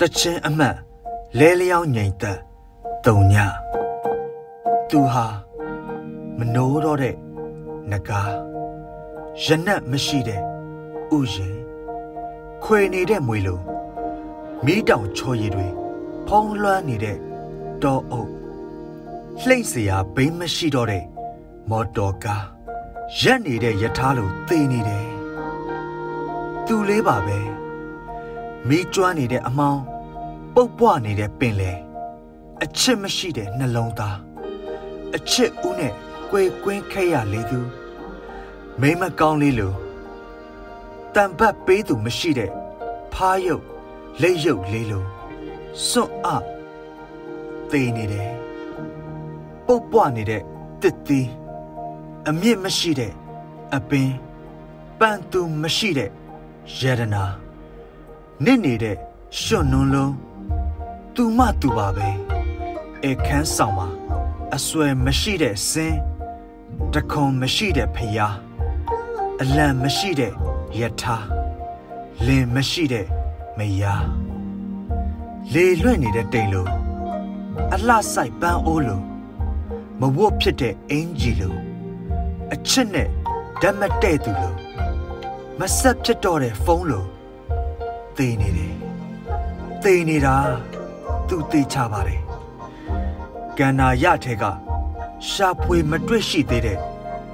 တချင်းအမှတ်လဲလျောင်းငိမ်သက်တုံညသူဟာမနိုးတော့တဲ့နဂါရနက်မရှိတဲ့ဥယျင်ခွေနေတဲ့မွေလိုမီးတောင်ချော်ရည်တွေဖုံးလွှမ်းနေတဲ့တောအုပ်လှိမ့်စရာဘိမ်းမရှိတော့တဲ့မော်တော်ကားရက်နေတဲ့ယထာလိုသေနေတယ်သူလေးပါပဲ မီးကျွမ်းနေတဲ့အမောင်းပုတ်ပွားနေတဲ့ပင်လေအချစ်မရှိတဲ့နှလုံးသားအချစ်ဦးနဲ့ကွယ်ကွင်းခဲ့ရလေသူမိမကောင်းလေးလိုတန်ပတ်ပေးသူမရှိတဲ့ဖားရုပ်လက်ရုပ်လေးလိုစွန့်အသေနေတယ်ပုတ်ပွားနေတဲ့တစ်သီးအမြင့်မရှိတဲ့အပင်ပန်သူမရှိတဲ့ယရနာ နစ်နေတဲ့ရွှွနွန်းလုံးသူမသူပါပဲအခန်းဆောင်မှာအဆွဲမရှိတဲ့စင်းတခွန်မရှိတဲ့ဖျားအလံမရှိတဲ့ယထာလင်မရှိတဲ့မယားလေလွင့်နေတဲ့တိမ်လိုအလှဆိုင်ပန်းအိုးလိုမဝတ်ဖြစ်တဲ့အင်ဂျီလိုအချစ်နဲ့ဓာတ်မတဲ့သူလိုမဆက်ဖြစ်တော့တဲ့ဖုန်းလို သေနေတယ်သေနေတာသူသေချပါတယ်ကန္နာရထဲကရှာဖွေမတွေ့ရှိသေးတဲ့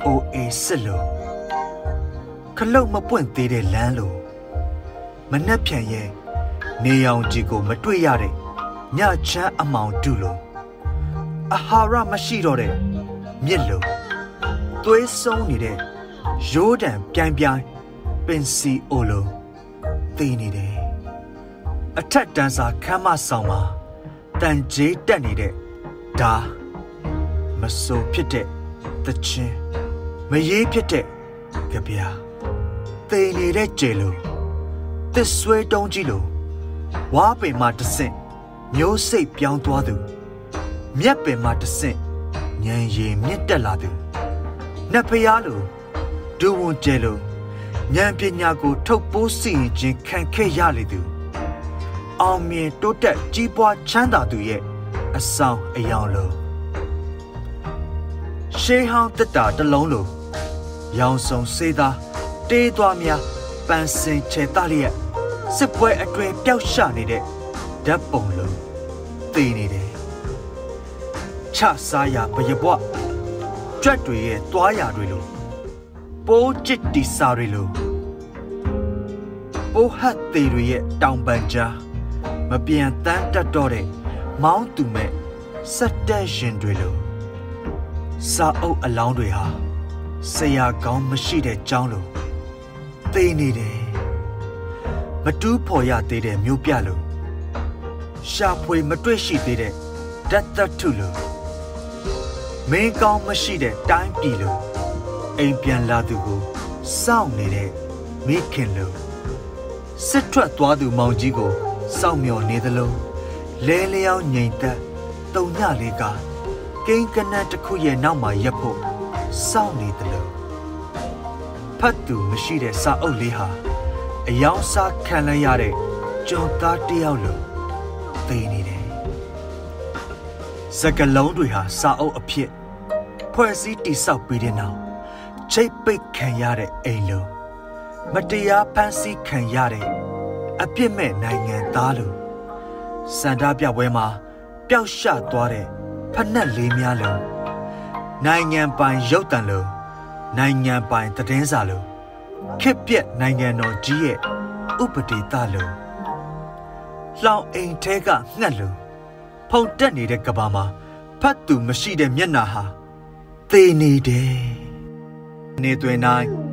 အိုအေစစ်လိုခလုတ်မပွင့်သေးတဲ့လမ်းလိုမနှက်ဖြန်ရဲ့နေရောင်ကြီးကိုမတွေ့ရတဲ့ညချမ်းအမောင်တူလိုအဟာရမရှိတော့တဲ့မြစ်လိုသွေးဆုံးနေတဲ့ရိုးတံပြိုင်ပြိုင်ပင်စီအိုလို သိနေတယ်အထက်တန်းစာခမ်းမဆောင်မှာတန်ကြေးတက်နေတဲ့ဒါမဆိုးဖြစ်တဲ့တချင်းမရေးဖြစ်တဲ့ကြပြာသိနေတဲ့ကျေလိုသစ်ဆွဲတုံးကြီးလိုဝါပင်မှာတဆင့်မျိုးစိတ်ပြောင်းသွားသူမြက်ပင်မှာတဆင့်ညံရည်မြင့်တက်လာသူနတ်ဖျားလိုဒူဝန်ကျဲလို ဉာဏ်ပညာကို ထုတ်ပိုးစီရင်ခြင်းခံခဲ့ရလေသူအောင်မြင်တိုးတက်ကြီးပွားချမ်းသာသူရဲ့အဆောင်အယောင်လိုရှေးဟောင်းတက်တာတစ်လုံးလိုရောင်စုံစေးသားတေးသွားများပန်းစင်ချေတလျက်စစ်ပွဲအတွင်ပျောက်ရှနေတဲ့ဓာတ်ပုံလိုသေနေတယ်ချစားရဘယဘွကြွက်တွေရဲ့သွားရတွေလို ပိုးချစ်တီစာတွေလိုပိုးဟတ်သေးတွေရဲ့တောင်ပန်ကြားမပြန်တန်းတက်တော့တဲ့မောင်းသူမဲ့စက်တက်ရှင်တွေလိုစာအုပ်အလောင်းတွေဟာဆရာကောင်းမရှိတဲ့ကြောင်းလိုသိနေတယ်မတူးဖော်ရသေးတဲ့မျိုးပြလိုရှာဖွေမတွေ့ရှိသေးတဲ့ဓာတ်သတ္ထုလိုမင်းကောင်းမရှိတဲ့တိုင်းပြည်လို အိမ်ပြန်လာသူကိုစောင့်နေတဲ့မိခင်လိုစစ်ထွက်သွားသူမောင်ကြီးကိုစောင့်မျှော်နေသလိုလဲလျောင်းငိမ်သက်တုံညလေးကကိန်းကနန်းတစ်ခုရဲ့နောက်မှာရက်ဖို့စောင့်နေသလိုဖတ်သူမရှိတဲ့စာအုပ်လေးဟာအယောင်စားခံလိုက်ရတဲ့ကြော်သားတယောက်လိုသိနေတယ်စကလုံးတွေဟာစာအုပ်အဖြစ်ဖွဲ့စည်းတိဆောက်ပြီးတဲ့နောက် ချိတ်ပိတ်ခံရတဲ့အိမ်လိုမတရားဖန်ဆီးခံရတဲ့အပြစ်မဲ့နိုင်ငံသားလိုစန္ဒပြပွဲမှာပျောက်ရှသွားတဲ့ဖက်နှက်လေးများလိုနိုင်ငံပိုင်ရုပ်တံလိုနိုင်ငံပိုင်သတင်းစာလိုခစ်ပြက်နိုင်ငံတော်ကြီးရဲ့ဥပဒေသလိုလောင်အိမ်ထဲကငှက်လိုဖုန်တက်နေတဲ့ကဘာမှာဖတ်သူမရှိတဲ့မျက်နာဟာသေနေတယ် နေသွင်းနိုင်